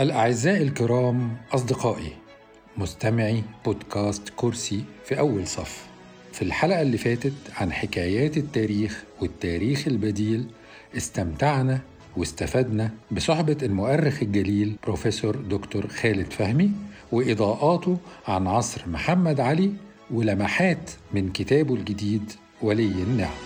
الأعزاء الكرام أصدقائي مستمعي بودكاست كرسي في أول صف. في الحلقة اللي فاتت عن حكايات التاريخ والتاريخ البديل استمتعنا واستفدنا بصحبة المؤرخ الجليل بروفيسور دكتور خالد فهمي وإضاءاته عن عصر محمد علي ولمحات من كتابه الجديد ولي النعم.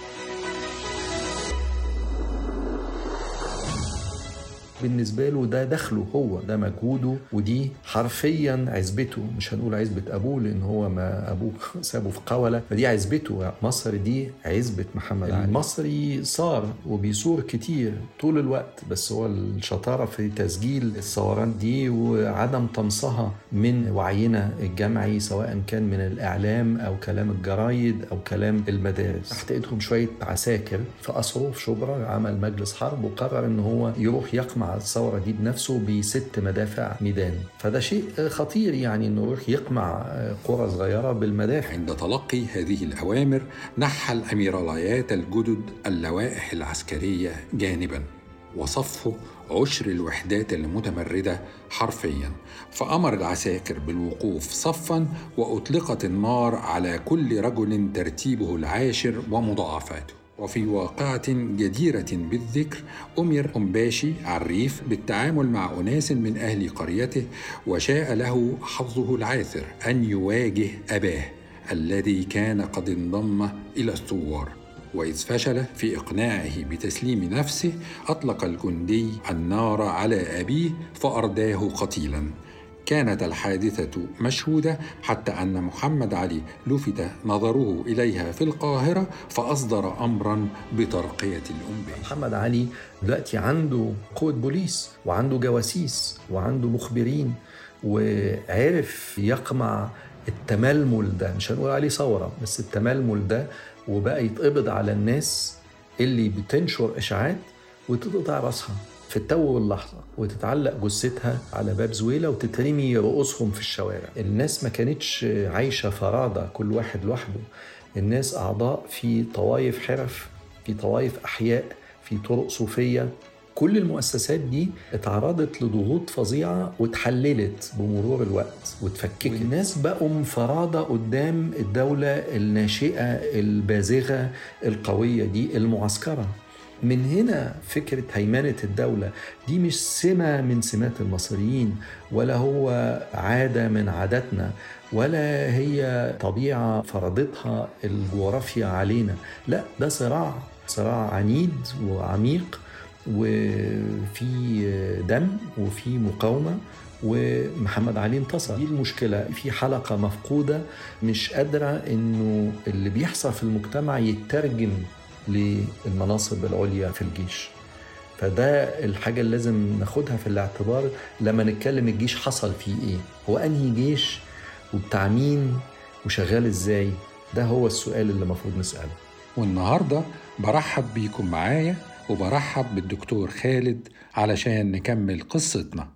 بالنسبة له ده دخله هو ده مجهوده ودي حرفيا عزبته. مش هنقول عزبة أبوه لأن هو ما أبوه سابه في قولة. فدي عزبته مصر دي عزبة محمد علي. المصري صار وبيصور كتير طول الوقت بس هو الشطارة في تسجيل الثورات دي وعدم طمسها من وعينا الجمعي سواء كان من الإعلام أو كلام الجرايد أو كلام المدارس. تحت إيدهم شوية عساكر في قصره في شبرا عمل مجلس حرب وقرر إن هو يروح يقمع الثورة دي بنفسه بست مدافع ميدان. فده شيء خطير يعني يروح يقمع قرى صغيرة بالمدافع. عند تلقي هذه الأوامر نحى الأميرالايات الجدد اللوائح العسكرية جانبا وصفه عشر الوحدات المتمردة حرفيا. فأمر العساكر بالوقوف صفا وأطلقت النار على كل رجل ترتيبه العاشر ومضاعفاته. وفي واقعة جديرة بالذكر أمر أمباشي عريف بالتعامل مع أناس من أهل قريته وشاء له حظه العاثر أن يواجه أباه الذي كان قد انضم إلى الثوار. وإذ فشل في إقناعه بتسليم نفسه أطلق الجندي النار على أبيه فأرداه قتيلاً. كانت الحادثة مشهودة حتى أن محمد علي لفت نظره إليها في القاهرة فأصدر أمرا بترقية الأنباء محمد علي دلوقتي عنده قوة بوليس وعنده جواسيس وعنده مخبرين وعرف يقمع التململ ده. مش هنقول عليه ثورة بس التململ ده وبقى يتقبض على الناس اللي بتنشر إشاعات وتقطع راسها. في التو واللحظة وتتعلق جثتها على باب زويلة وتترمي رؤوسهم في الشوارع. الناس ما كانتش عايشة فرادة كل واحد لوحده. الناس أعضاء في طوائف حرف في طوائف أحياء في طرق صوفية. كل المؤسسات دي اتعرضت لضغوط فظيعة واتحللت بمرور الوقت واتفككت الناس بقوا فرادة قدام الدولة الناشئة البازغة القوية دي المعسكرة. من هنا فكرة هيمنة الدولة. دي مش سمة من سمات المصريين ولا هو عادة من عاداتنا ولا هي طبيعة فرضتها الجغرافيا علينا. لا ده صراع صراع عنيد وعميق وفي دم وفي مقاومة ومحمد علي انتصر. دي المشكلة. في حلقة مفقودة مش قادرة إنه اللي بيحصل في المجتمع يترجم للمناصب العليا في الجيش. فده الحاجة اللي لازم ناخدها في الاعتبار لما نتكلم الجيش حصل فيه إيه. هو أنهي جيش وبتاع مين وشغال إزاي؟ ده هو السؤال اللي المفروض نسأله. والنهاردة برحب بيكم معايا وبرحب بالدكتور خالد علشان نكمل قصتنا.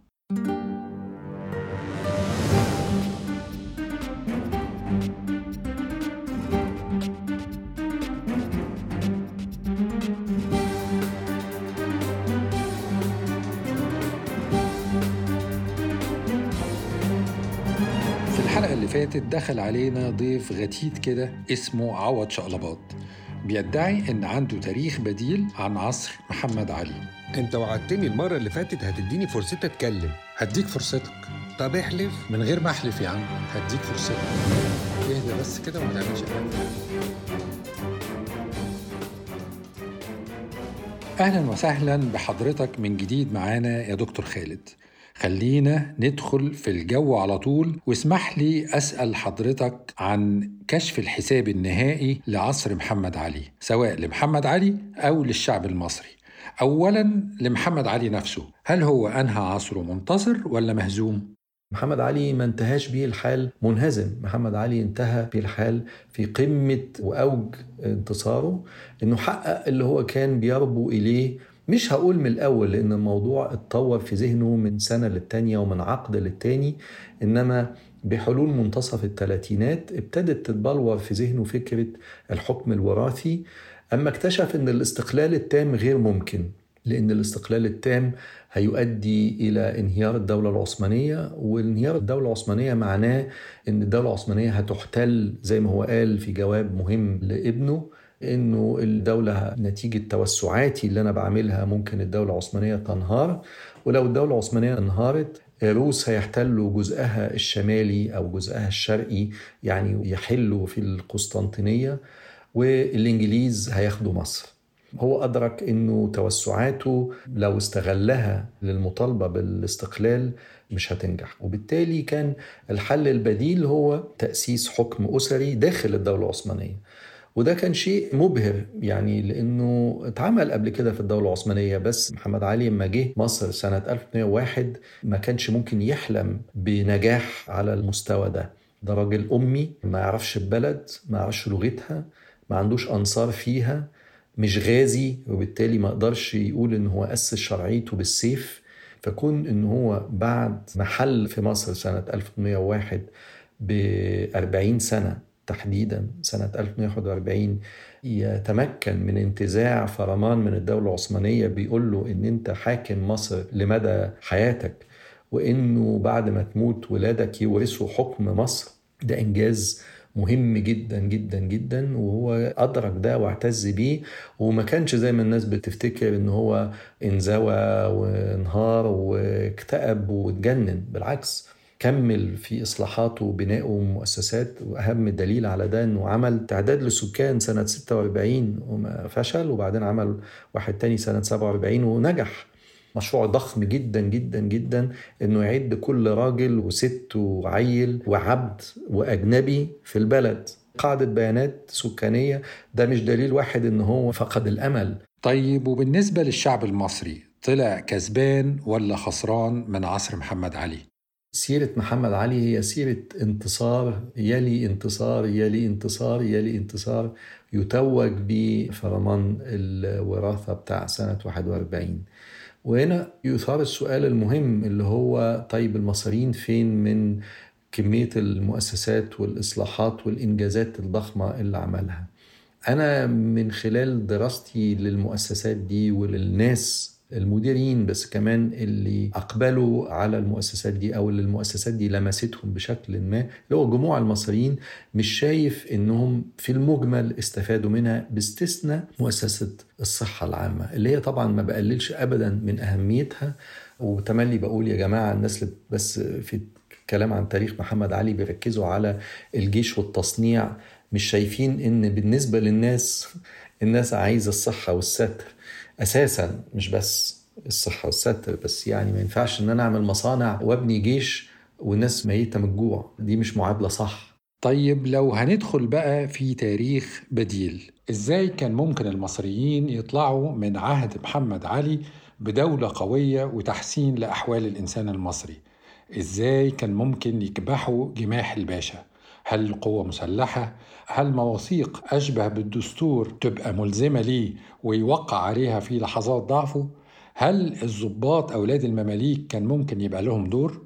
فاتت دخل علينا ضيف غتيت كده اسمه عوض شقلباط. بيدعي إن عنده تاريخ بديل عن عصر محمد علي. أنت وعدتني المرة اللي فاتت هتديني فرصتي أتكلم. هديك فرصتك. طب احلف من غير ما أحلف يا عم. هديك فرصتك. اهدى بس كده وما تعملش حاجة. أهلا وسهلا بحضرتك من جديد معانا يا دكتور خالد. خلينا ندخل في الجو على طول واسمح لي أسأل حضرتك عن كشف الحساب النهائي لعصر محمد علي سواء لمحمد علي أو للشعب المصري أولا لمحمد علي نفسه هل هو أنهى عصره منتصر ولا مهزوم؟ محمد علي ما انتهاش به الحال منهزم محمد علي انتهى به الحال في قمة وأوج انتصاره إنه حقق اللي هو كان بيربو إليه مش هقول من الأول لأن الموضوع اتطور في ذهنه من سنة للتانية ومن عقد للتاني إنما بحلول منتصف الثلاثينات ابتدت تتبلور في ذهنه فكرة الحكم الوراثي. أما اكتشف أن الاستقلال التام غير ممكن لأن الاستقلال التام هيؤدي إلى انهيار الدولة العثمانية وانهيار الدولة العثمانية معناه أن الدولة العثمانية هتحتل زي ما هو قال في جواب مهم لابنه. إنه الدولة نتيجة توسعاتي اللي أنا بعملها ممكن الدولة العثمانية تنهار ولو الدولة العثمانية انهارت الروس هيحتلوا جزءها الشمالي أو جزءها الشرقي يعني يحلوا في القسطنطينية والإنجليز هياخدوا مصر. هو أدرك أنه توسعاته لو استغلها للمطالبة بالاستقلال مش هتنجح. وبالتالي كان الحل البديل هو تأسيس حكم أسري داخل الدولة العثمانية. وده كان شيء مبهر يعني لأنه اتعمل قبل كده في الدولة العثمانية بس محمد علي لما جه مصر سنة 1801 ما كانش ممكن يحلم بنجاح على المستوى ده. ده راجل أمي ما يعرفش البلد ما يعرفش لغتها ما عندوش أنصار فيها مش غازي وبالتالي ما قدرش يقول إن هو أسس شرعيته بالسيف. فكون إن هو بعد ما حل في مصر سنة 1801 ب 40 سنة تحديدا سنة 1141 يتمكن من انتزاع فرمان من الدولة العثمانية بيقول له إن أنت حاكم مصر لمدى حياتك وإنه بعد ما تموت ولادك يورثوا حكم مصر. ده إنجاز مهم جدا جدا جدا وهو أدرك ده واعتز بيه. وما كانش زي ما الناس بتفتكر إن هو انزوى وانهار واكتئب واتجنن بالعكس كمل في إصلاحاته وبنائه مؤسسات وأهم دليل على ده إنه عمل تعداد للسكان سنة 46 وما فشل وبعدين عمل واحد تاني سنة 47 ونجح. مشروع ضخم جدا جدا جدا إنه يعد كل راجل وست وعيل وعبد وأجنبي في البلد. قاعدة بيانات سكانية ده مش دليل واحد إن هو فقد الأمل. طيب وبالنسبة للشعب المصري طلع كسبان ولا خسران من عصر محمد علي؟ سيرة محمد علي هي سيرة انتصار يلي انتصار يلي انتصار يلي انتصار يتوج بفرمان الوراثة بتاع سنة 41 وهنا يثار السؤال المهم اللي هو طيب المصريين فين من كمية المؤسسات والإصلاحات والإنجازات الضخمة اللي عملها؟ أنا من خلال دراستي للمؤسسات دي وللناس المديرين بس كمان اللي أقبلوا على المؤسسات دي أو اللي المؤسسات دي لمستهم بشكل ما اللي هو جموع المصريين مش شايف إنهم في المجمل استفادوا منها باستثناء مؤسسة الصحة العامة اللي هي طبعا ما بقللش ابدا من أهميتها. وتملي بقول يا جماعة الناس اللي بس في كلام عن تاريخ محمد علي بيركزوا على الجيش والتصنيع مش شايفين إن بالنسبة للناس الناس عايزة الصحة والستر. أساسا مش بس الصحة والستر بس يعني ما ينفعش إن أنا أعمل مصانع وأبني جيش والناس ميتة من الجوع. دي مش معادلة صح. طيب لو هندخل بقى في تاريخ بديل إزاي كان ممكن المصريين يطلعوا من عهد محمد علي بدولة قوية وتحسين لأحوال الإنسان المصري؟ إزاي كان ممكن يكبحوا جماح الباشا؟ هل قوة مسلحة؟ هل مواثيق أشبه بالدستور تبقى ملزمة ليه ويوقع عليها في لحظات ضعفه؟ هل الضباط أولاد المماليك كان ممكن يبقى لهم دور؟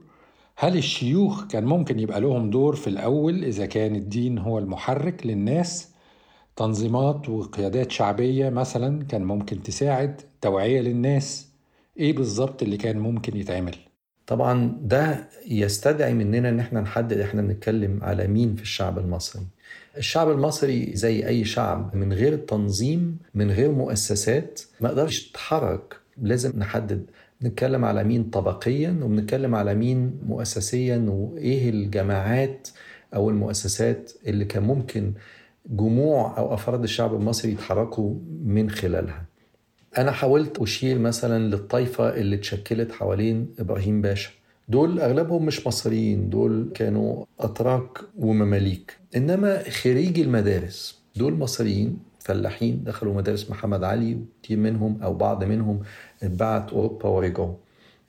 هل الشيوخ كان ممكن يبقى لهم دور في الأول إذا كان الدين هو المحرك للناس؟ تنظيمات وقيادات شعبية مثلا كان ممكن تساعد توعية للناس إيه بالظبط اللي كان ممكن يتعمل؟ طبعا ده يستدعي مننا إن إحنا نحدد إحنا بنتكلم على مين في الشعب المصري. الشعب المصري زي أي شعب من غير تنظيم من غير مؤسسات ما يقدرش يتحرك. لازم نحدد بنتكلم على مين طبقيا وبنتكلم على مين مؤسسيا وإيه الجماعات أو المؤسسات اللي كان ممكن جموع أو أفراد الشعب المصري يتحركوا من خلالها. أنا حاولت أشير مثلا للطائفة اللي اتشكلت حوالين إبراهيم باشا. دول أغلبهم مش مصريين دول كانوا أتراك ومماليك. إنما خريجي المدارس دول مصريين فلاحين دخلوا مدارس محمد علي وكتير منهم أو بعض منهم اتبعت أوروبا ورجعوا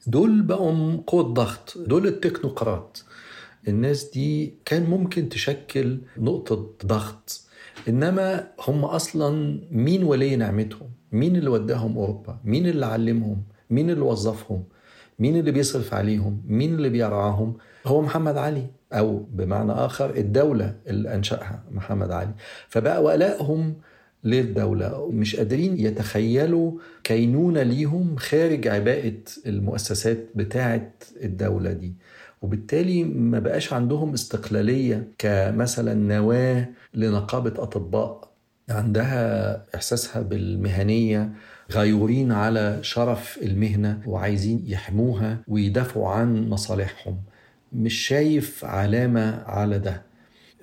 دول بقوا قوة ضغط دول التكنوقراط. الناس دي كان ممكن تشكل نقطة ضغط. إنما هم أصلا مين ولي نعمتهم؟ مين اللي وداهم أوروبا؟ مين اللي علمهم؟ مين اللي وظفهم؟ مين اللي بيصرف عليهم؟ مين اللي بيرعاهم؟ هو محمد علي أو بمعنى آخر الدولة اللي أنشأها محمد علي. فبقى ولائهم للدولة مش قادرين يتخيلوا كينونة ليهم خارج عباءة المؤسسات بتاعة الدولة دي. وبالتالي ما بقاش عندهم استقلالية كمثلا نواة لنقابة أطباء. عندها إحساسها بالمهنية غيورين على شرف المهنة وعايزين يحموها ويدافعوا عن مصالحهم. مش شايف علامة على ده.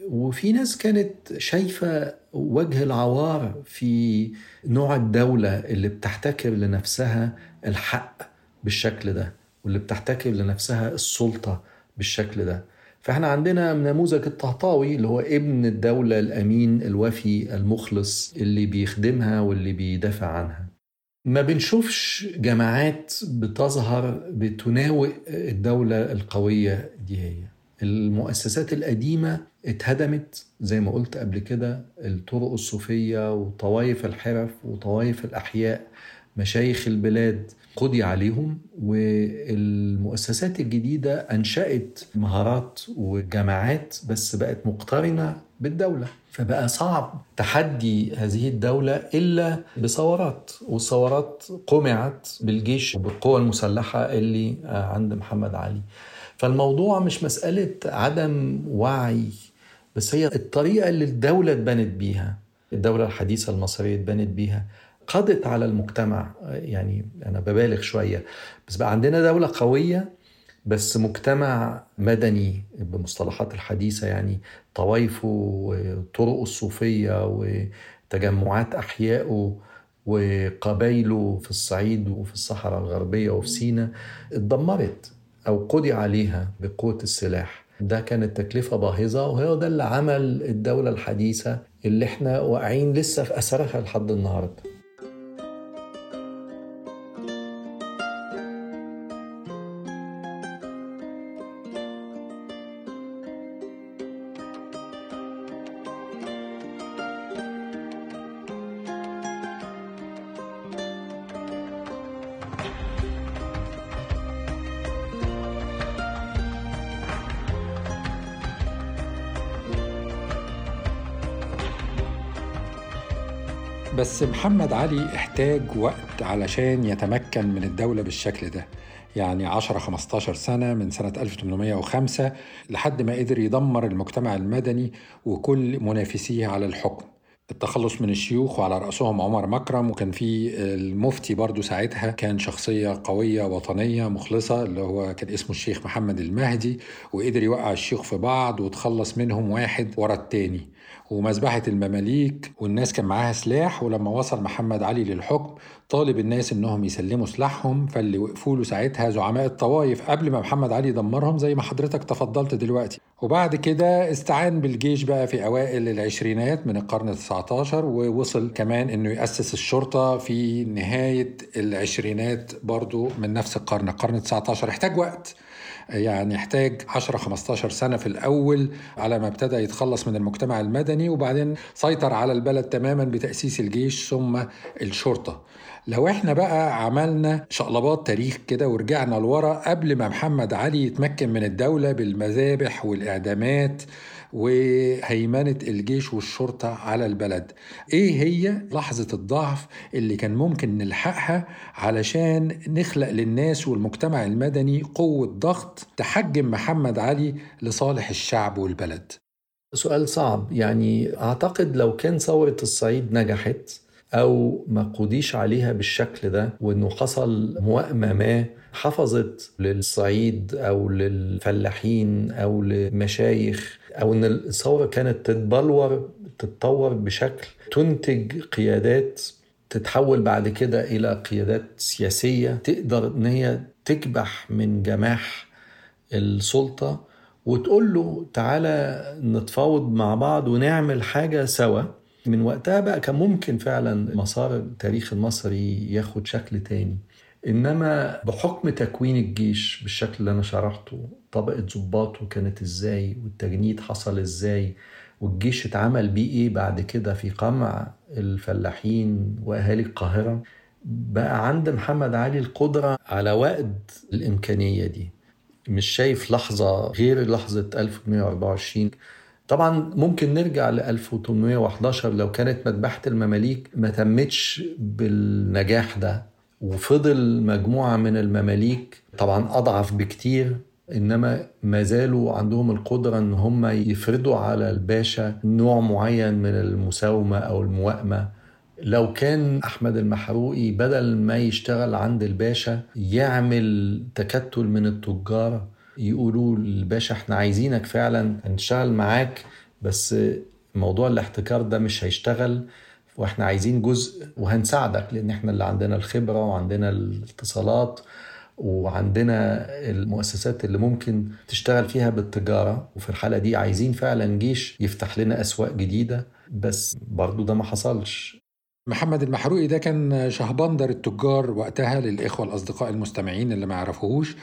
وفي ناس كانت شايفة وجه العوار في نوع الدولة اللي بتحتكر لنفسها الحق بالشكل ده. واللي بتحتكر لنفسها السلطة بالشكل ده. فإحنا عندنا نموذج الطهطاوي اللي هو ابن الدولة الأمين الوفي المخلص اللي بيخدمها واللي بيدافع عنها. ما بنشوفش جماعات بتظهر بتناوئ الدولة القوية دي هي. المؤسسات القديمة اتهدمت زي ما قلت قبل كده. الطرق الصوفية وطوائف الحرف وطوائف الأحياء مشايخ البلاد قضي عليهم والمؤسسات الجديدة أنشأت مهارات وجماعات بس بقت مقترنة بالدولة. فبقى صعب تحدي هذه الدولة إلا بثورات والثورات قمعت بالجيش وبالقوى المسلحة اللي عند محمد علي. فالموضوع مش مسألة عدم وعي بس هي الطريقة اللي الدولة اتبنت بيها الدولة الحديثة المصرية اتبنت بيها. قضت على المجتمع. يعني أنا ببالغ شوية. بس بقى عندنا دولة قوية بس مجتمع مدني بمصطلحات الحديثة يعني طوائفه وطرقه الصوفية وتجمعات أحيائه وقبايله في الصعيد وفي الصحراء الغربية وفي سينا اتدمرت أو قضي عليها بقوة السلاح. ده كانت تكلفة باهظة وهو ده اللي عمل الدولة الحديثة اللي إحنا واقعين لسه في أثرها لحد النهارده. بس محمد علي احتاج وقت علشان يتمكن من الدولة بالشكل ده. يعني 10 15 سنة من سنة 1805 لحد ما قدر يدمر المجتمع المدني وكل منافسيه على الحكم. التخلص من الشيوخ وعلى رأسهم عمر مكرم وكان في المفتي برضو ساعتها كان شخصية قوية وطنية مخلصة اللي هو كان اسمه الشيخ محمد المهدي وقدر يوقع الشيوخ في بعض وتخلص منهم واحد ورا التاني. ومذبحة المماليك والناس كان معاها سلاح ولما وصل محمد علي للحكم طالب الناس إنهم يسلموا سلاحهم فاللي وقفوا له ساعتها زعماء الطوائف قبل ما محمد علي دمرهم زي ما حضرتك تفضلت دلوقتي. وبعد كده استعان بالجيش بقى في أوائل العشرينات من القرن ال19 ووصل كمان إنه يأسس الشرطة في نهاية العشرينات برضو من نفس القرن القرن ال19 احتاج وقت. يعني احتاج 10 15 سنة في الأول على ما ابتدى يتخلص من المجتمع المدني وبعدين سيطر على البلد تماما بتأسيس الجيش ثم الشرطة. لو إحنا بقى عملنا شقلبات تاريخ كده ورجعنا لورا قبل ما محمد علي يتمكن من الدولة بالمذابح والإعدامات وهيمنة الجيش والشرطة على البلد. إيه هي لحظة الضعف اللي كان ممكن نلحقها علشان نخلق للناس والمجتمع المدني قوة ضغط تحجم محمد علي لصالح الشعب والبلد؟ سؤال صعب. يعني أعتقد لو كان ثورة الصعيد نجحت أو ما قضيش عليها بالشكل ده وإنه حصل موائمة ما حفظت للصعيد أو للفلاحين أو لمشايخ أو إن الثورة كانت تتبلور تتطور بشكل تنتج قيادات تتحول بعد كده إلى قيادات سياسية تقدر إن هي تكبح من جماح السلطة وتقول له تعالى نتفاوض مع بعض ونعمل حاجة سوا. من وقتها بقى كان ممكن فعلا مسار التاريخ المصري ياخد شكل تاني. إنما بحكم تكوين الجيش بالشكل اللي أنا شرحته طبقة ضباطه كانت إزاي والتجنيد حصل إزاي والجيش اتعمل بيه إيه بعد كده في قمع الفلاحين وأهالي القاهرة بقى عند محمد علي القدرة على وقد الإمكانية دي. مش شايف لحظة غير لحظة 1124 طبعا ممكن نرجع ل 1811 لو كانت مذبحة المماليك ما تمتش بالنجاح ده. وفضل مجموعة من المماليك طبعا أضعف بكتير إنما ما زالوا عندهم القدرة إن هم يفرضوا على الباشا نوع معين من المساومة أو الموائمة. لو كان أحمد المحروقي بدل ما يشتغل عند الباشا يعمل تكتل من التجار يقولوا للباشا إحنا عايزينك فعلا هنشتغل معاك بس موضوع الاحتكار ده مش هيشتغل. وإحنا عايزين جزء وهنساعدك لأن إحنا اللي عندنا الخبرة وعندنا الاتصالات وعندنا المؤسسات اللي ممكن تشتغل فيها بالتجارة. وفي الحالة دي عايزين فعلا جيش يفتح لنا أسواق جديدة بس برضو ده ما حصلش. محمد المحروقي ده كان شهبندر التجار وقتها للإخوة الأصدقاء المستمعين اللي ما يعرفوهوش.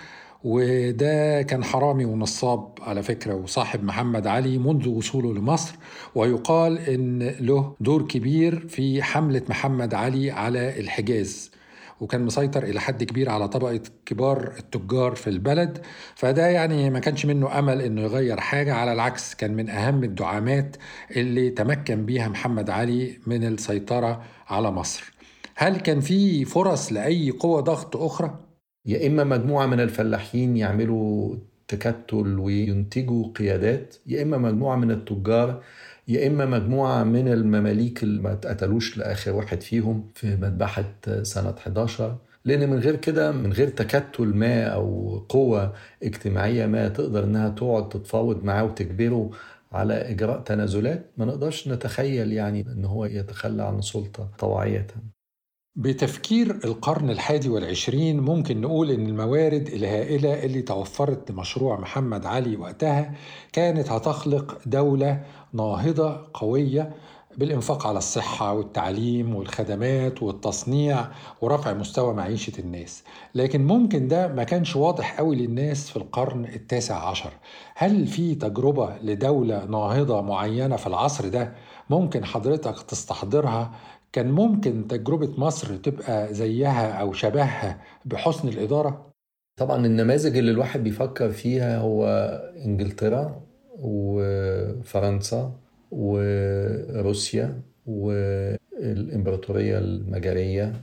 وده كان حرامي ونصاب على فكرة وصاحب محمد علي منذ وصوله لمصر ويقال إن له دور كبير في حملة محمد علي على الحجاز وكان مسيطر إلى حد كبير على طبقة كبار التجار في البلد فده يعني ما كانش منه أمل إنه يغير حاجة على العكس كان من أهم الدعامات اللي تمكن بيها محمد علي من السيطرة على مصر هل كان في فرص لأي قوة ضغط أخرى؟ يا إما مجموعة من الفلاحين يعملوا تكتل وينتجوا قيادات يا إما مجموعة من التجار يا إما مجموعة من المماليك اللي ما اتقتلوش لآخر واحد فيهم في مذبحة سنة 11 لأن من غير كده من غير تكتل ما أو قوة اجتماعية ما تقدر إنها تقعد تتفاوض معاه وتجبره على إجراء تنازلات ما نقدرش نتخيل يعني إن هو يتخلى عن السلطة طوعية بتفكير القرن الحادي والعشرين ممكن نقول إن الموارد الهائلة اللي توفرت لمشروع محمد علي وقتها كانت هتخلق دولة ناهضة قوية بالإنفاق على الصحة والتعليم والخدمات والتصنيع ورفع مستوى معيشة الناس. لكن ممكن ده ما كانش واضح قوي للناس في القرن التاسع عشر. هل في تجربة لدولة ناهضة معينة في العصر ده ممكن حضرتك تستحضرها كان ممكن تجربة مصر تبقى زيها أو شبهها بحسن الإدارة؟ طبعا النماذج اللي الواحد بيفكر فيها هو إنجلترا وفرنسا وروسيا والإمبراطورية المجرية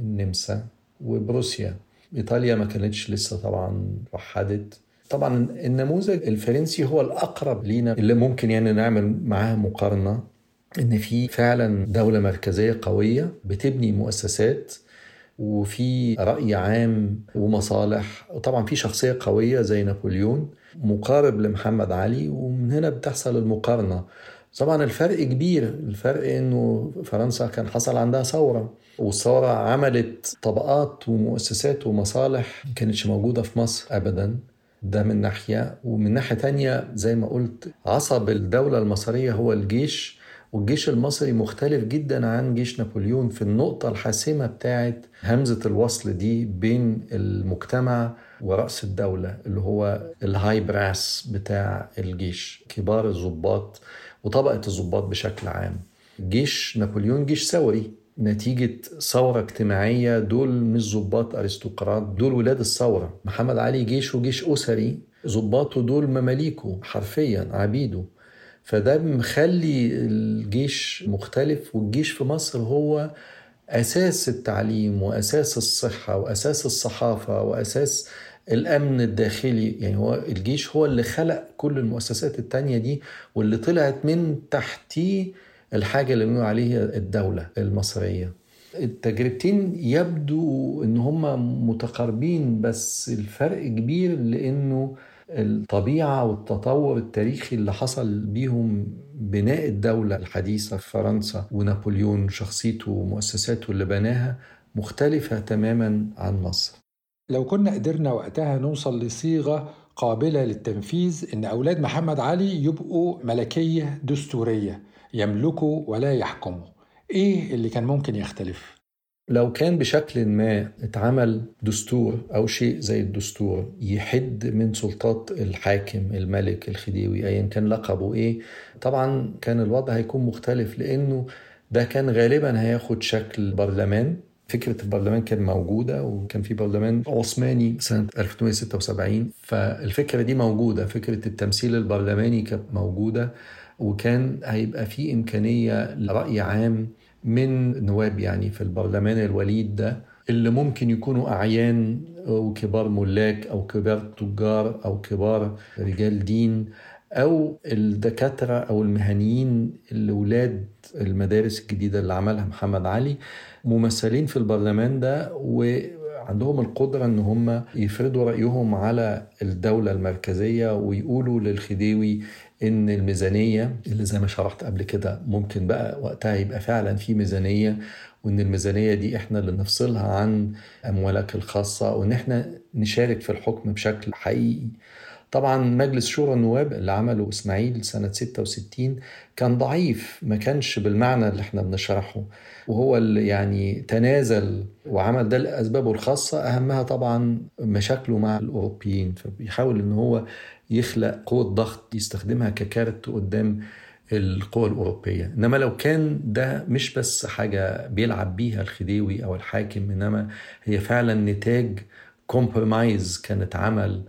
النمسا وبروسيا. إيطاليا ما كانتش لسه طبعا وحدت. طبعا النموذج الفرنسي هو الأقرب لينا اللي ممكن يعني نعمل معاه مقارنة. إن في فعلا دولة مركزية قوية بتبني مؤسسات وفي رأي عام ومصالح. وطبعا في شخصية قوية زي نابليون مقارب لمحمد علي ومن هنا بتحصل المقارنة. طبعا الفرق كبير الفرق إنه فرنسا كان حصل عندها ثورة والثورة عملت طبقات ومؤسسات ومصالح ما كانتش موجودة في مصر ابدا. ده من ناحية. ومن ناحية تانية زي ما قلت عصب الدولة المصرية هو الجيش والجيش المصري مختلف جدا عن جيش نابليون في النقطة الحاسمة بتاعت همزة الوصل دي بين المجتمع ورأس الدولة اللي هو الهاي براس بتاع الجيش كبار الضباط وطبقة الضباط بشكل عام. جيش نابليون جيش ثوري نتيجة ثورة اجتماعية دول مش ضباط أرستقراط دول ولاد الثورة. محمد علي جيشه جيش أسري ضباطه دول مماليكه حرفيا عبيده. فده مخلي الجيش مختلف والجيش في مصر هو أساس التعليم وأساس الصحة وأساس الصحافة وأساس الأمن الداخلي. يعني هو الجيش هو اللي خلق كل المؤسسات التانية دي واللي طلعت من تحتيه الحاجة اللي بنقول عليها الدولة المصرية. التجربتين يبدو إن هما متقاربين بس الفرق كبير لإنه الطبيعة والتطور التاريخي اللي حصل بيهم بناء الدولة الحديثة في فرنسا ونابليون شخصيته ومؤسساته اللي بناها مختلفة تماما عن مصر لو كنا قدرنا وقتها نوصل لصيغة قابلة للتنفيذ إن أولاد محمد علي يبقوا ملكية دستورية يملكوا ولا يحكموا إيه اللي كان ممكن يختلف؟ لو كان بشكل ما اتعمل دستور أو شيء زي الدستور يحد من سلطات الحاكم الملك الخديوي ايا كان لقبه إيه طبعا كان الوضع هيكون مختلف لأنه ده كان غالبا هياخد شكل برلمان. فكرة البرلمان كان موجودة وكان في برلمان عثماني سنة 1876 فالفكرة دي موجودة فكرة التمثيل البرلماني كانت موجودة وكان هيبقى في إمكانية لرأي عام من نواب يعني في البرلمان الوليد ده اللي ممكن يكونوا أعيان وكبار ملاك أو كبار تجار أو كبار رجال دين أو الدكاترة أو المهنيين اللي ولاد المدارس الجديدة اللي عملها محمد علي ممثلين في البرلمان ده وعندهم القدرة إن هم يفرضوا رأيهم على الدولة المركزية ويقولوا للخديوي إن الميزانية اللي زي ما شرحت قبل كده ممكن بقى وقتها يبقى فعلا في ميزانية وإن الميزانية دي إحنا اللي نفصلها عن أموالك الخاصة وإن إحنا نشارك في الحكم بشكل حقيقي. طبعا مجلس شورى النواب اللي عمله إسماعيل سنة 66 كان ضعيف ما كانش بالمعنى اللي إحنا بنشرحه. وهو اللي يعني تنازل وعمل ده لأسبابه الخاصة أهمها طبعا مشاكله مع الأوروبيين فبيحاول إن هو يخلق قوة ضغط يستخدمها ككارت قدام القوى الأوروبية. إنما لو كان ده مش بس حاجة بيلعب بيها الخديوي أو الحاكم إنما هي فعلا نتاج كومبرمايز كانت عمل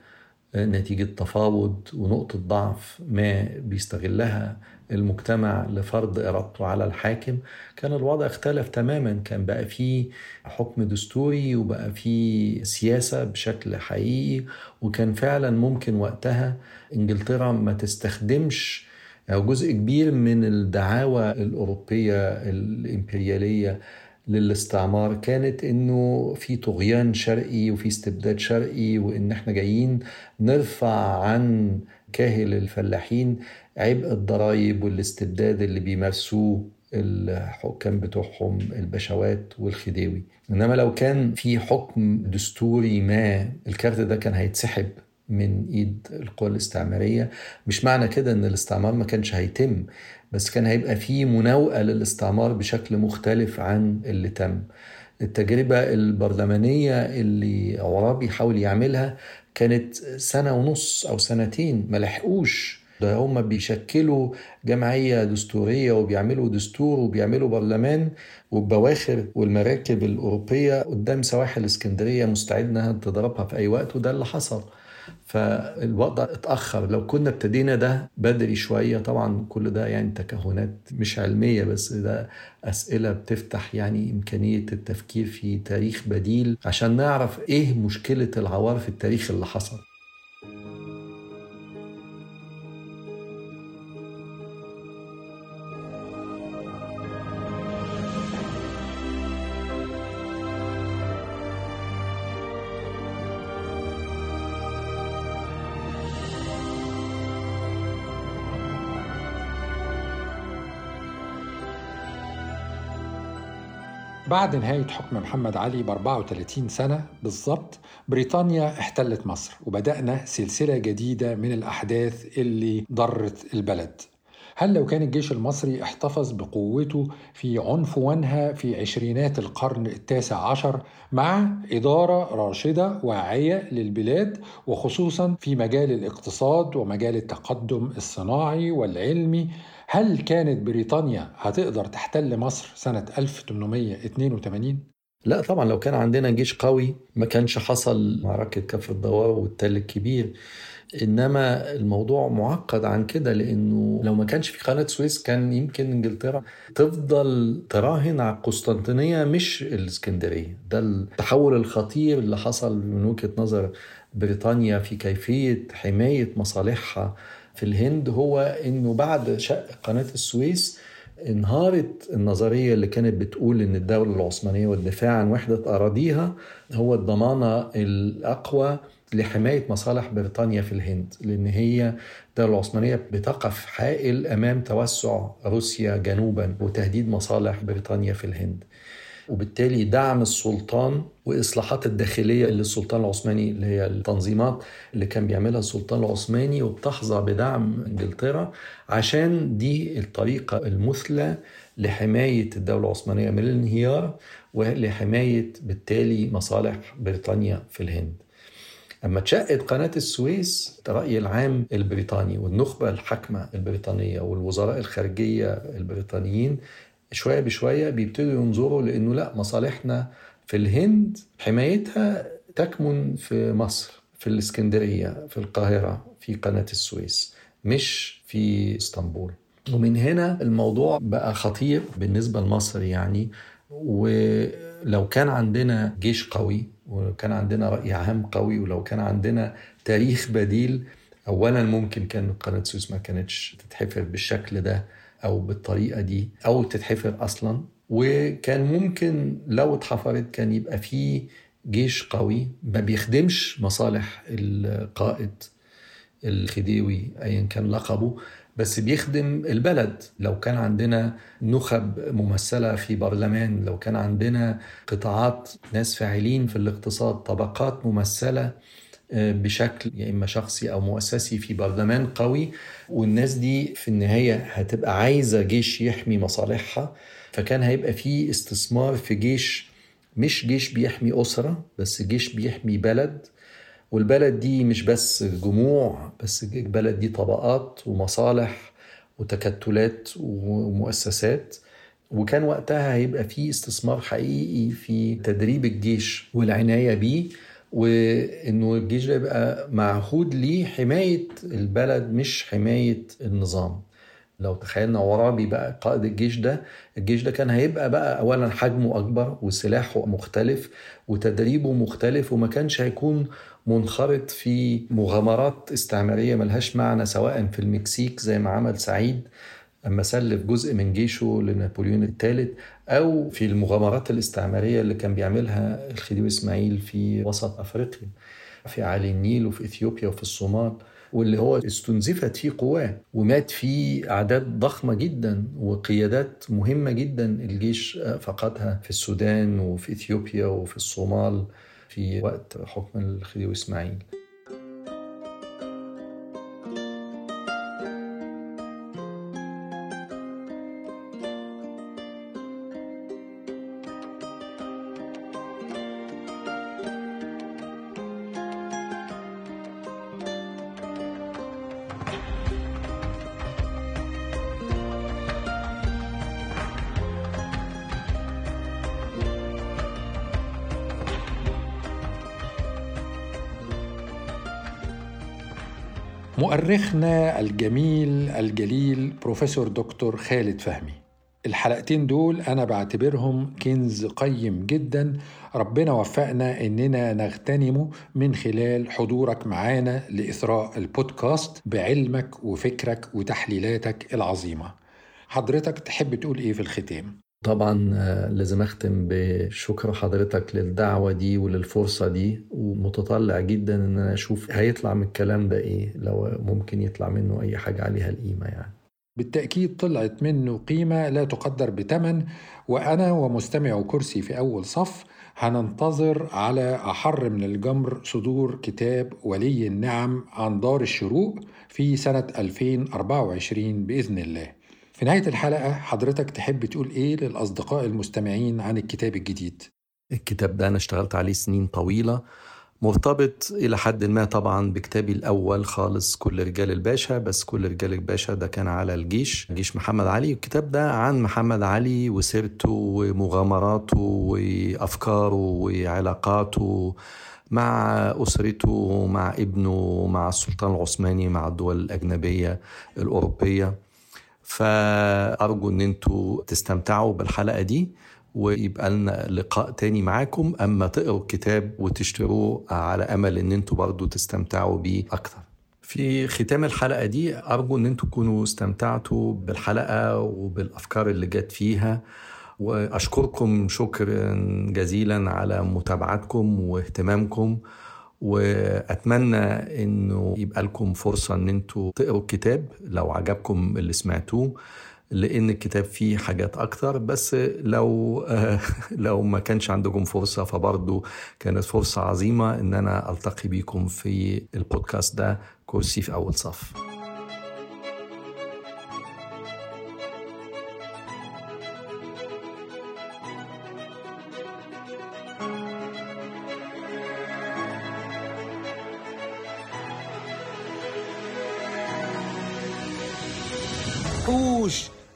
نتيجة تفاوض ونقطة ضعف ما بيستغلها المجتمع لفرض إرادته على الحاكم كان الوضع اختلف تماما. كان بقى فيه حكم دستوري وبقى فيه سياسة بشكل حقيقي وكان فعلا ممكن وقتها إنجلترا ما تستخدمش أو جزء كبير من الدعاوى الأوروبية الإمبريالية للاستعمار. كانت إنه في طغيان شرقي وفي استبداد شرقي وإن إحنا جايين نرفع عن كاهل الفلاحين. عبء الضرائب والاستبداد اللي بيمارسوه الحكام بتوعهم البشوات والخديوي. إنما لو كان في حكم دستوري ما الكارت ده كان هيتسحب من إيد القوى الاستعمارية. مش معنى كده إن الاستعمار ما كانش هيتم بس كان هيبقى في مناوئة للاستعمار بشكل مختلف عن اللي تم. التجربة البرلمانية اللي عرابي حاول يعملها كانت سنة ونص أو سنتين ما لحقوش ده هم بيشكلوا جمعية دستورية وبيعملوا دستور وبيعملوا برلمان والبواخر والمراكب الأوروبية قدام سواحل اسكندرية مستعدة إنها تضربها في أي وقت وده اللي حصل. فالوضع اتأخر. لو كنا ابتدينا ده بدري شوية طبعا كل ده يعني تكهنات مش علمية بس ده أسئلة بتفتح يعني إمكانية التفكير في تاريخ بديل عشان نعرف إيه مشكلة العوار في التاريخ اللي حصل. بعد نهاية حكم محمد علي ب 34 سنة بالضبط بريطانيا احتلت مصر وبدأنا سلسلة جديدة من الأحداث اللي ضرت البلد. هل لو كان الجيش المصري احتفظ بقوته في عنفوانها في عشرينات القرن التاسع عشر مع إدارة راشدة واعية للبلاد وخصوصا في مجال الاقتصاد ومجال التقدم الصناعي والعلمي هل كانت بريطانيا هتقدر تحتل مصر سنة 1882؟ لا طبعا لو كان عندنا جيش قوي ما كانش حصل معركة كفر الدوار والتل الكبير إنما الموضوع معقد عن كده لأنه لو ما كانش في قناة سويس كان يمكن إنجلترا تفضل تراهن على القسطنطينيه مش الإسكندرية ده التحول الخطير اللي حصل من وجهة نظر بريطانيا في كيفية حماية مصالحها في الهند هو إنه بعد شق قناة السويس انهارت النظرية اللي كانت بتقول إن الدولة العثمانية والدفاع عن وحدة أراضيها هو الضمانه الأقوى لحماية مصالح بريطانيا في الهند لأن هي الدولة العثمانية بتقف حائل أمام توسع روسيا جنوبا وتهديد مصالح بريطانيا في الهند. وبالتالي دعم السلطان وإصلاحات الداخلية اللي السلطان العثماني اللي هي التنظيمات اللي كان بيعملها السلطان العثماني وبتحظى بدعم إنجلترا عشان دي الطريقة المثلى لحماية الدولة العثمانية من الانهيار ولحماية بالتالي مصالح بريطانيا في الهند. أما اتشقت قناة السويس الرأي العام البريطاني والنخبة الحاكمة البريطانية والوزراء الخارجية البريطانيين شوية بشوية بيبتدوا ينظروا لأنه لا مصالحنا في الهند حمايتها تكمن في مصر في الإسكندرية في القاهرة في قناة السويس مش في إسطنبول. ومن هنا الموضوع بقى خطير بالنسبة لمصر يعني. ولو كان عندنا جيش قوي ولو كان عندنا رأي عام قوي ولو كان عندنا تاريخ بديل أولا ممكن كان قناة سويس ما كانتش تتحفر بالشكل ده. أو بالطريقة دي أو تتحفر أصلا. وكان ممكن لو اتحفرت كان يبقى فيه جيش قوي. ما بيخدمش مصالح القائد الخديوي ايا كان لقبه بس بيخدم البلد. لو كان عندنا نخب ممثلة في برلمان لو كان عندنا قطاعات ناس فاعلين في الاقتصاد طبقات ممثلة بشكل يا إما شخصي أو مؤسسي في برلمان قوي والناس دي في النهاية هتبقى عايزة جيش يحمي مصالحها. فكان هيبقى في استثمار في جيش مش جيش بيحمي أسرة بس جيش بيحمي بلد. والبلد دي مش بس جموع بس البلد دي طبقات ومصالح وتكتلات ومؤسسات. وكان وقتها هيبقى في استثمار حقيقي في تدريب الجيش والعناية بيه. وإنه الجيش ده يبقى معهود ليه حمايه البلد مش حماية النظام. لو تخيلنا عرابي بقى قائد الجيش ده الجيش ده كان هيبقى بقى اولا حجمه أكبر وسلاحه مختلف وتدريبه مختلف وما كانش هيكون منخرط في مغامرات استعمارية ملهاش معنى سواء في المكسيك زي ما عمل سعيد أما سلف جزء من جيشه لنابليون الثالث. أو في المغامرات الاستعمارية اللي كان بيعملها الخديوي إسماعيل في وسط أفريقيا في عالي النيل وفي إثيوبيا وفي الصومال واللي هو استنزفت فيه قواه ومات فيه أعداد ضخمة جدا وقيادات مهمة جدا الجيش فقدها في السودان وفي إثيوبيا وفي الصومال في وقت حكم الخديوي إسماعيل. مؤرخنا الجميل الجليل بروفيسور دكتور خالد فهمي. الحلقتين دول أنا بعتبرهم كنز قيم جدا. ربنا وفقنا إننا نغتنمه من خلال حضورك معانا لإثراء البودكاست بعلمك وفكرك وتحليلاتك العظيمة. حضرتك تحب تقول إيه في الختام؟ طبعا لازم أختم بشكر حضرتك للدعوة دي وللفرصة دي ومتطلع جدا إن أنا أشوف هيطلع من الكلام ده إيه لو ممكن يطلع منه أي حاجة عليها القيمة يعني. بالتأكيد طلعت منه قيمة لا تقدر بثمن وأنا ومستمع كرسي في أول صف هننتظر على أحر من الجمر صدور كتاب ولي النعم عن دار الشروق في سنة 2024 بإذن الله. في نهاية الحلقة حضرتك تحب تقول إيه للأصدقاء المستمعين عن الكتاب الجديد؟ الكتاب ده أنا اشتغلت عليه سنين طويلة مرتبط إلى حد ما طبعا بكتابي الأول خالص كل رجال الباشا بس كل رجال الباشا ده كان على الجيش جيش محمد علي الكتاب ده عن محمد علي وسيرته ومغامراته وأفكاره وعلاقاته مع أسرته مع ابنه مع السلطان العثماني مع الدول الأجنبية الأوروبية فأرجو أن أنتوا تستمتعوا بالحلقة دي ويبقى لنا لقاء تاني معاكم أما تقروا الكتاب وتشتروه على أمل أن أنتوا برضو تستمتعوا بيه أكتر. في ختام الحلقة دي أرجو أن أنتوا تكونوا استمتعتوا بالحلقة وبالأفكار اللي جت فيها. وأشكركم شكرا جزيلا على متابعتكم واهتمامكم. وأتمنى إنه يبقى لكم فرصة إن أنتوا تقروا الكتاب لو عجبكم اللي سمعتوه لأن الكتاب فيه حاجات أكتر بس لو لو ما كانش عندكم فرصة فبرضه كانت فرصة عظيمة إن أنا ألتقي بيكم في البودكاست ده كرسي في أول صف.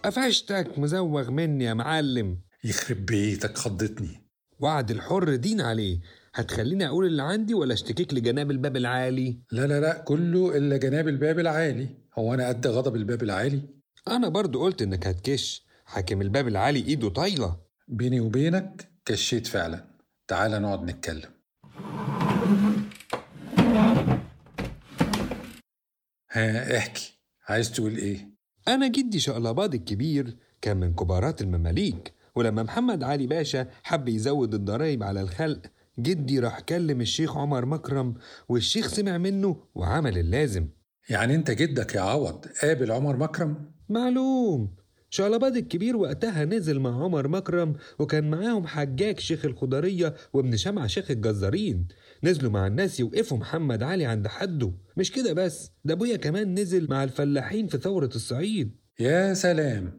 قفشتك مزوغ مني يا معلم. يخرب بيتك خضتني. وعد الحر دين عليه. هتخليني أقول اللي عندي ولا أشتكيك لجناب الباب العالي؟ لا لا لا كله إلا جناب الباب العالي. هو أنا قد غضب الباب العالي؟ أنا برضو قلت إنك هتكش. حاكم الباب العالي إيده طايلة. بيني وبينك كشيت فعلا. تعال نقعد نتكلم. ها احكي. عايز تقول إيه؟ أنا جدي شقلباض الكبير كان من كبارات المماليك ولما محمد علي باشا حب يزود الضرايب على الخلق جدي راح كلم الشيخ عمر مكرم والشيخ سمع منه وعمل اللازم. يعني أنت جدك يا عوض قابل عمر مكرم؟ معلوم. شقلباض الكبير وقتها نزل مع عمر مكرم وكان معاهم حجاج شيخ الخضرية وابن شمعة شيخ الجزارين. نزلوا مع الناس يوقفوا محمد علي عند حده. مش كده بس؟ ده أبويا كمان نزل مع الفلاحين في ثورة الصعيد. يا سلام.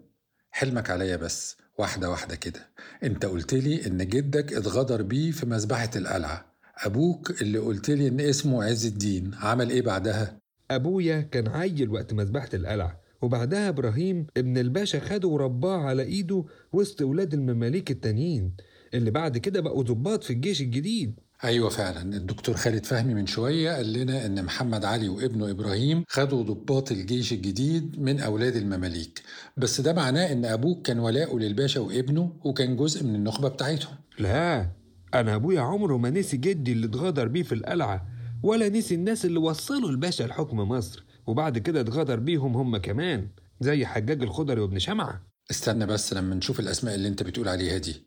حلمك عليا بس. واحدة واحدة كده. انت قلت لي إن جدك اتغدر بيه في مذبحة القلعة. أبوك اللي قلت لي إن اسمه عز الدين عمل إيه بعدها؟ أبويا كان عيل وقت مذبحة القلعة وبعدها إبراهيم ابن الباشا خده ورباه على إيده وسط ولاد المماليك التانيين اللي بعد كده بقوا ضباط في الجيش الجديد. أيوه فعلا. الدكتور خالد فهمي من شوية قال لنا إن محمد علي وابنه إبراهيم خدوا ضباط الجيش الجديد من أولاد المماليك. بس ده معناه إن أبوك كان ولاؤه للباشا وابنه وكان جزء من النخبة بتاعتهم. لا أنا أبويا عمره ما نسي جدي اللي اتغدر بيه في القلعة ولا نسي الناس اللي وصلوا الباشا لحكم مصر وبعد كده اتغدر بيهم هم كمان زي حجاج الخضري وابن شمعة. استنى بس لما نشوف الأسماء اللي أنت بتقول عليها دي.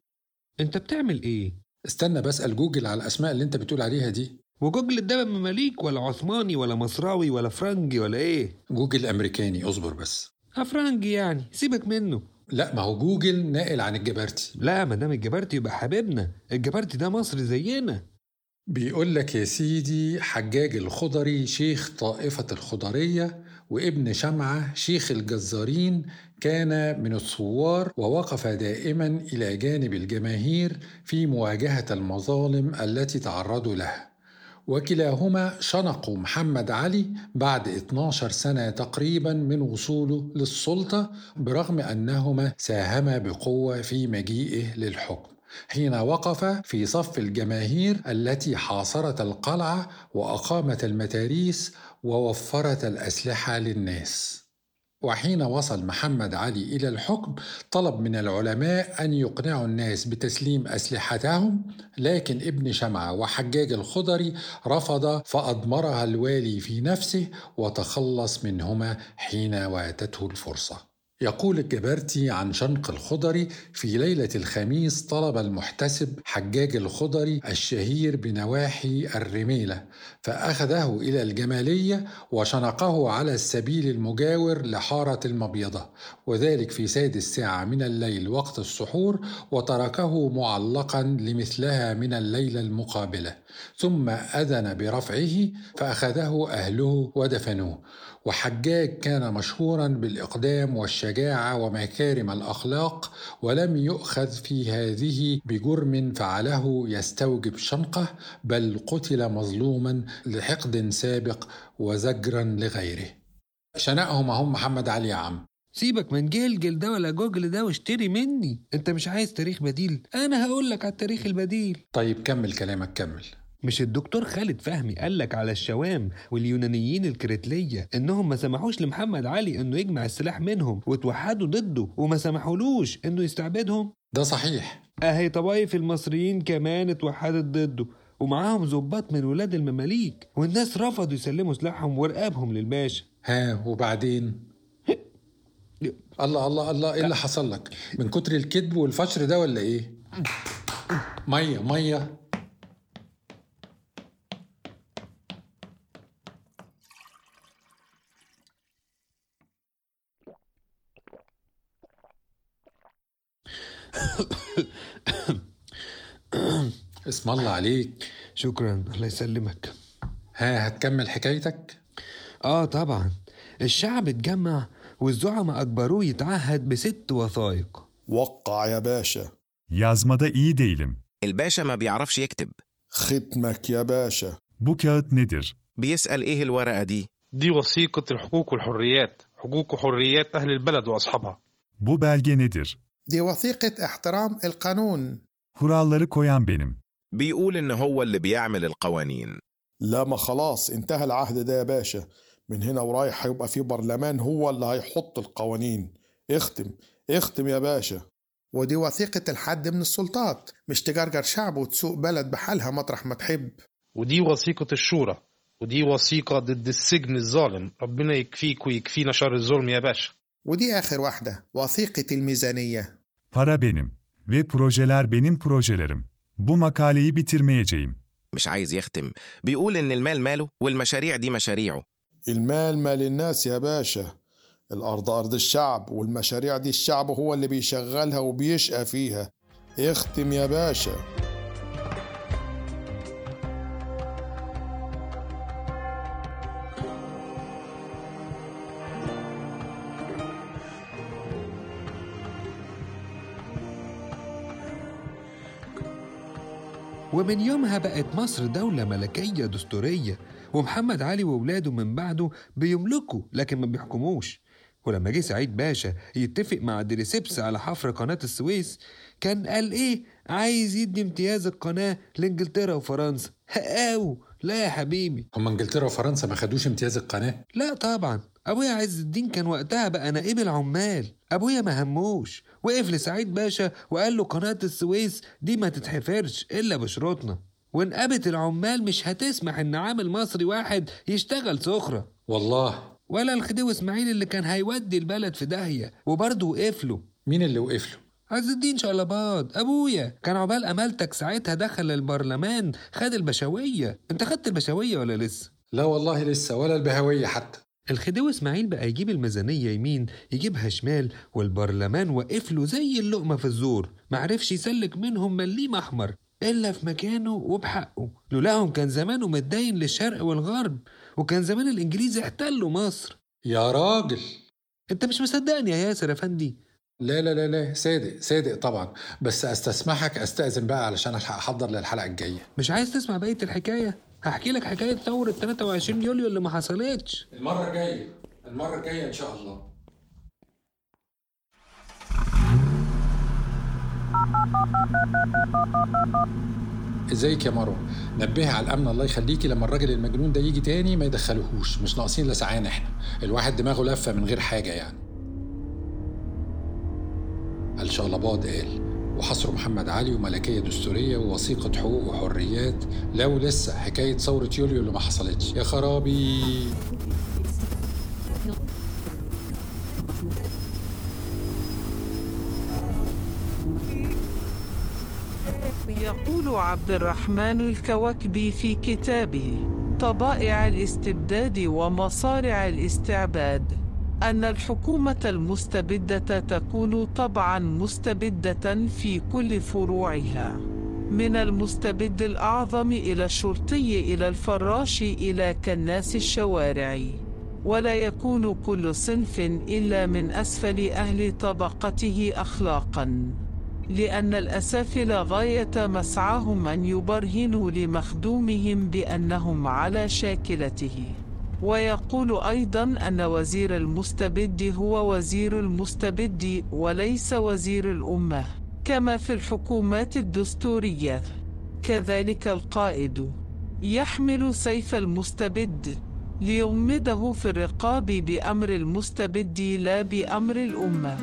أنت بتعمل إيه؟ استنى بسال جوجل على الأسماء اللي أنت بتقول عليها دي. وجوجل ده مماليك ولا عثماني ولا مصراوي ولا فرنجي ولا إيه؟ جوجل أمريكاني اصبر بس. افرنجي يعني سيبك منه. لا ما هو جوجل ناقل عن الجبرتي. لا ما دام الجبرتي يبقى حبيبنا. الجبرتي ده مصري زينا. بيقول لك يا سيدي حجاج الخضري شيخ طائفة الخضرية وابن شمعة شيخ الجزارين كان من الثوار ووقف دائما إلى جانب الجماهير في مواجهة المظالم التي تعرضوا لها وكلاهما شنقوا محمد علي بعد 12 سنة تقريبا من وصوله للسلطة برغم أنهما ساهما بقوة في مجيئه للحكم. حين وقف في صف الجماهير التي حاصرت القلعة وأقامت المتاريس ووفرت الأسلحة للناس. وحين وصل محمد علي إلى الحكم طلب من العلماء أن يقنعوا الناس بتسليم أسلحتهم لكن ابن شمعة وحجاج الخضري رفض فأضمرها الوالي في نفسه وتخلص منهما حين واتته الفرصة. يقول الجبرتي عن شنق الخضري في ليلة الخميس طلب المحتسب حجاج الخضري الشهير بنواحي الرميلة فأخذه إلى الجمالية وشنقه على السبيل المجاور لحارة المبيضة وذلك في سادس ساعة من الليل وقت السحور وتركه معلقا لمثلها من الليلة المقابلة ثم أذن برفعه فأخذه أهله ودفنوه. وحجاج كان مشهورا بالإقدام والشجاعة ومكارم الأخلاق ولم يؤخذ في هذه بجرم فعله يستوجب شنقه بل قتل مظلوما لحقد سابق وزجرا لغيره. شنقهم هم محمد علي يا عم. سيبك من جلجل ده ولا جوجل ده واشتري مني. أنت مش عايز تاريخ بديل؟ أنا هقول لك على التاريخ البديل. طيب كمل كلامك كمل. مش الدكتور خالد فهمي قالك على الشوام واليونانيين الكريتلية إنهم ما سمحوش لمحمد علي إنه يجمع السلاح منهم وتوحدوا ضده وما سمحولوش إنه يستعبدهم؟ ده صحيح. أهي طوائف المصريين كمان اتوحدت ضده ومعاهم ظباط من ولاد المماليك والناس رفضوا يسلموا سلاحهم ورقابهم للباشا. ها وبعدين؟ الله الله الله إيه اللي حصل لك؟ من كتر الكذب والفشر ده ولا إيه؟ مية مية. اسم الله عليك. شكرا. الله يسلمك. ها هتكمل حكايتك؟ آه طبعا. الشعب اتجمع والزعماء أجبروه يتعهد بست وثائق. وقع يا باشا. Yazmada iyi değilim. الباشا ما بيعرفش يكتب. ختمك يا باشا. Bu kağıt nedir? بيسأل إيه الورقة دي؟ دي وثيقة الحقوق والحريات. حقوق وحريات أهل البلد وأصحابها. Bu belge nedir? دي وثيقة احترام القانون. Kuralları koyan benim. بيقول إن هو اللي بيعمل القوانين. لا ما خلاص انتهى العهد ده يا باشا. من هنا ورايح هيبقى في برلمان هو اللي هيحط القوانين. اختم اختم يا باشا. ودي وثيقة الحد من السلطات. مش تجرجر شعب وتسوق بلد بحالها مطرح ما تحب. ودي وثيقة الشورى. ودي وثيقة ضد السجن الظالم. ربنا يكفيك ويكفينا شر الظلم يا باشا. ودي آخر واحدة وثيقة الميزانية. Para benim ve projeler benim projelerim. Bu makaleyi bitirmeyeceğim. مش عايز يختم. بيقول إن المال ماله والمشاريع دي مشاريعه. المال مال الناس يا باشا. الأرض أرض الشعب والمشاريع دي الشعب هو اللي بيشغلها وبيشقى فيها. اختم يا باشا. ومن يومها بقت مصر دولة ملكية دستورية ومحمد علي وولاده من بعده بيملكوا لكن ما بيحكموش. ولما جه سعيد باشا يتفق مع ديريسيبس على حفر قناة السويس كان قال إيه؟ عايز يدي امتياز القناة لإنجلترا وفرنسا. هقاو لا يا حبيبي. هم إنجلترا وفرنسا ما خدوش امتياز القناة؟ لا طبعا. أبويا عز الدين كان وقتها بقى نائب العمال. أبويا ما هموش. وقف لسعيد باشا وقال له قناة السويس دي ما تتحفرش إلا بشروطنا. ونقابة العمال مش هتسمح إن عامل مصري واحد يشتغل سخرة. والله. ولا الخديوي إسماعيل اللي كان هيودي البلد في داهية وبرضه وقف له. مين اللي وقف له؟ عز الدين شلبات أبويا. كان عقبال امالتك ساعتها دخل البرلمان خد البشوية. أنت خدت البشوية ولا لسه؟ لا والله لسه ولا البهوية حتى. الخديوي إسماعيل بقى يجيب الميزانية يمين يجيبها شمال والبرلمان وقف له زي اللقمة في الزور. معرفش يسلك منهم مليم أحمر إلا في مكانه وبحقه. لولاهم كان زمانه متدين للشرق والغرب وكان زمان الإنجليز احتلوا مصر. يا راجل! أنت مش مصدقني يا ياسر أفندي لا لا لا لا صادق صادق طبعا. بس أستسمحك أستأذن بقى علشان ألحق أحضر للحلقة الجاية. مش عايز تسمع بقية الحكاية؟ هحكي لك حكاية ثورة 23 يوليو اللي ما حصلتش. المرة الجاية المرة الجاية إن شاء الله. إزيك يا مروه نبهي على الأمن الله يخليكي. لما الراجل المجنون ده يجي تاني ما يدخلوهوش مش ناقصين لسعان إحنا. الواحد دماغه لفة من غير حاجة يعني. الشغلباط قال. وحصروا محمد علي وملكية دستورية ووثيقة حقوق وحريات. لو لسه حكاية ثورة يوليو اللي ما حصلتش. يا خرابي. يقول عبد الرحمن الكوكبي في كتابه طبائع الاستبداد ومصارع الاستعباد. أن الحكومة المستبدة تكون طبعا مستبدة في كل فروعها. من المستبد الأعظم إلى الشرطي إلى الفراش إلى كناس الشوارع. ولا يكون كل صنف إلا من أسفل أهل طبقته أخلاقا. لأن الأسافل غاية مسعاهم أن يبرهنوا لمخدومهم بأنهم على شاكلته. ويقول أيضا أن وزير المستبد هو وزير المستبد وليس وزير الأمة كما في الحكومات الدستورية. كذلك القائد يحمل سيف المستبد ليغمده في الرقاب بأمر المستبد لا بأمر الأمة.